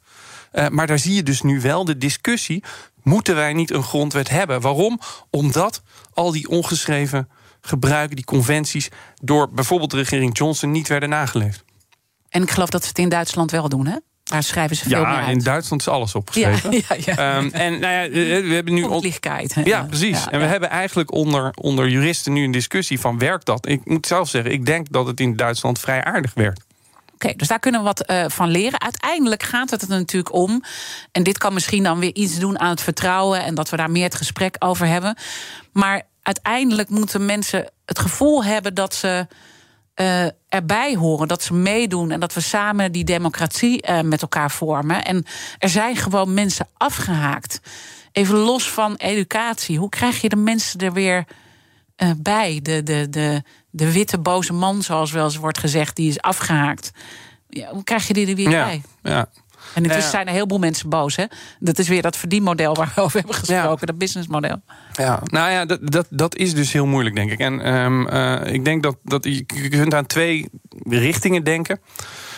Uh, maar daar zie je dus nu wel de discussie moeten wij niet een grondwet hebben. Waarom? Omdat al die ongeschreven gebruiken, die conventies, door bijvoorbeeld de regering Johnson niet werden nageleefd. En ik geloof dat ze het in Duitsland wel doen, hè? Daar schrijven ze veel ja, meer uit. in Duitsland is alles opgeschreven. Ja, ja, ja. Um, en nou ja, we hebben nu. Onlichtkeit. Ja, precies. Ja, en we hebben eigenlijk onder, onder juristen nu een discussie van werkt dat? Ik moet zelf zeggen, ik denk dat het in Duitsland vrij aardig werkt. Oké, dus daar kunnen we wat uh, van leren. Uiteindelijk gaat het er natuurlijk om. En dit kan misschien dan weer iets doen aan het vertrouwen. En dat we daar meer het gesprek over hebben. Maar uiteindelijk moeten mensen het gevoel hebben dat ze. Uh, erbij horen, dat ze meedoen en dat we samen die democratie uh, met elkaar vormen. En er zijn gewoon mensen afgehaakt. Even los van educatie. Hoe krijg je de mensen er weer uh, bij? De, de, de, de witte boze man, zoals wel eens wordt gezegd, die is afgehaakt. Ja, hoe krijg je die er weer ja, bij? Ja. En intussen zijn een heleboel mensen boos. Hè? Dat is weer dat verdienmodel waar we over hebben gesproken, dat businessmodel. Ja, nou ja, dat, dat, dat is dus heel moeilijk, denk ik. En um, uh, ik denk dat, dat je kunt aan twee richtingen denken.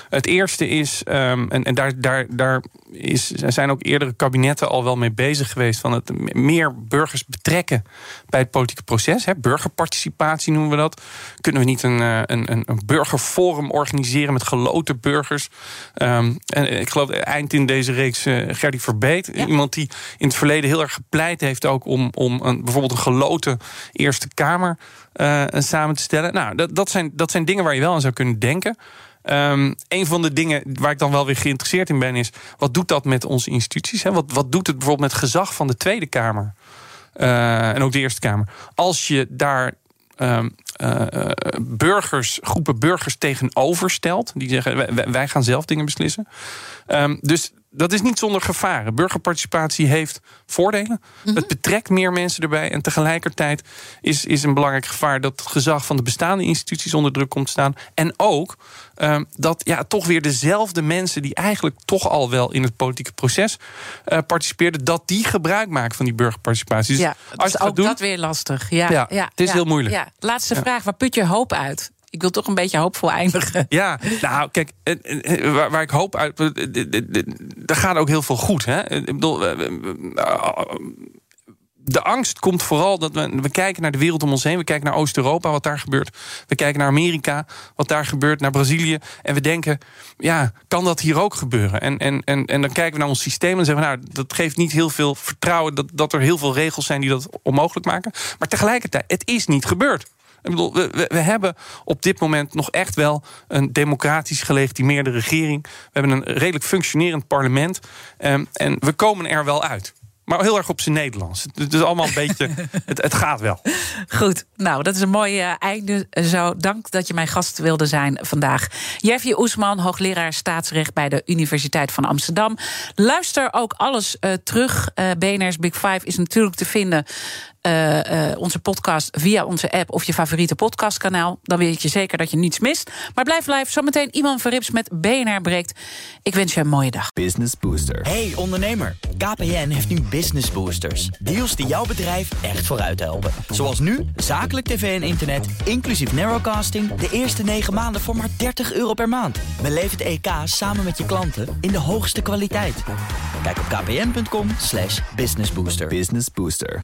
Het eerste is, ehm, en, en daar, daar, daar is, zijn ook eerdere kabinetten al wel mee bezig geweest, van het meer burgers betrekken bij het politieke proces. Hè. Burgerparticipatie noemen we dat. Kunnen we niet een, eh, een, een, een burgerforum organiseren met geloten burgers? Ehm, en ik geloof eind in deze reeks uh, Gerdy Verbeet, iemand die in het verleden heel erg gepleit heeft ook om, om een, bijvoorbeeld een geloten Eerste Kamer uh, samen te stellen. Nou, dat, dat, zijn, dat zijn dingen waar je wel aan zou kunnen denken. Um, een van de dingen waar ik dan wel weer geïnteresseerd in ben, is wat doet dat met onze instituties? Hè? Wat, wat doet het bijvoorbeeld met gezag van de Tweede Kamer? Uh, en ook de Eerste Kamer. Als je daar um, burgers, groepen burgers tegenover stelt, die zeggen wij, gaan zelf dingen beslissen. Um, dus dat is niet zonder gevaren. Burgerparticipatie heeft voordelen. Mhm. Het betrekt meer mensen erbij. En tegelijkertijd is, is een belangrijk gevaar dat het gezag van de bestaande instituties onder druk komt te staan. En ook uh, dat ja, toch weer dezelfde mensen die eigenlijk toch al wel in het politieke proces uh, participeerden, dat die gebruik maken van die burgerparticipatie. Dus ja, als is ook doen, dat weer lastig. Ja, ja, ja het is heel moeilijk. Ja. Laatste vraag: waar put je hoop uit? Ik wil toch een beetje hoopvol eindigen. Ja, nou kijk, waar, waar ik hoop uit. Er gaat ook heel veel goed. Hè? Ik bedoel, de angst komt vooral dat we, we kijken naar de wereld om ons heen. We kijken naar Oost-Europa, wat daar gebeurt. We kijken naar Amerika, wat daar gebeurt, naar Brazilië. En we denken, ja, kan dat hier ook gebeuren? En, en, en, en dan kijken we naar ons systeem en zeggen we, nou, dat geeft niet heel veel vertrouwen dat, dat er heel veel regels zijn die dat onmogelijk maken. Maar tegelijkertijd, het is niet gebeurd. Ik bedoel, we, we, hebben op dit moment nog echt wel een democratisch gelegitimeerde regering. We hebben een redelijk functionerend parlement. Um, en we komen er wel uit. Maar heel erg op zijn Nederlands. Het is allemaal een beetje. Het, het, gaat wel. Goed, nou, dat is een mooi uh, einde. Zo, dank dat je mijn gast wilde zijn vandaag. Jeffy Oesman, hoogleraar staatsrecht bij de Universiteit van Amsterdam. Luister ook alles uh, terug. Uh, BNR's Big Five is natuurlijk te vinden uh, uh, onze podcast via onze app of je favoriete podcastkanaal. Dan weet je zeker dat je niets mist. Maar blijf live. Zometeen iemand Verrips met BNR breekt. Ik wens je een mooie dag. Business Booster. Hey ondernemer. KPN heeft nu Business Boosters. Deals die jouw bedrijf echt vooruit helpen. Zoals nu, zakelijk tv en internet, inclusief narrowcasting... de eerste 9 maanden voor maar 30 euro per maand. Beleef het EK samen met je klanten in de hoogste kwaliteit. Kijk op kpn.com businessbooster. Business Booster.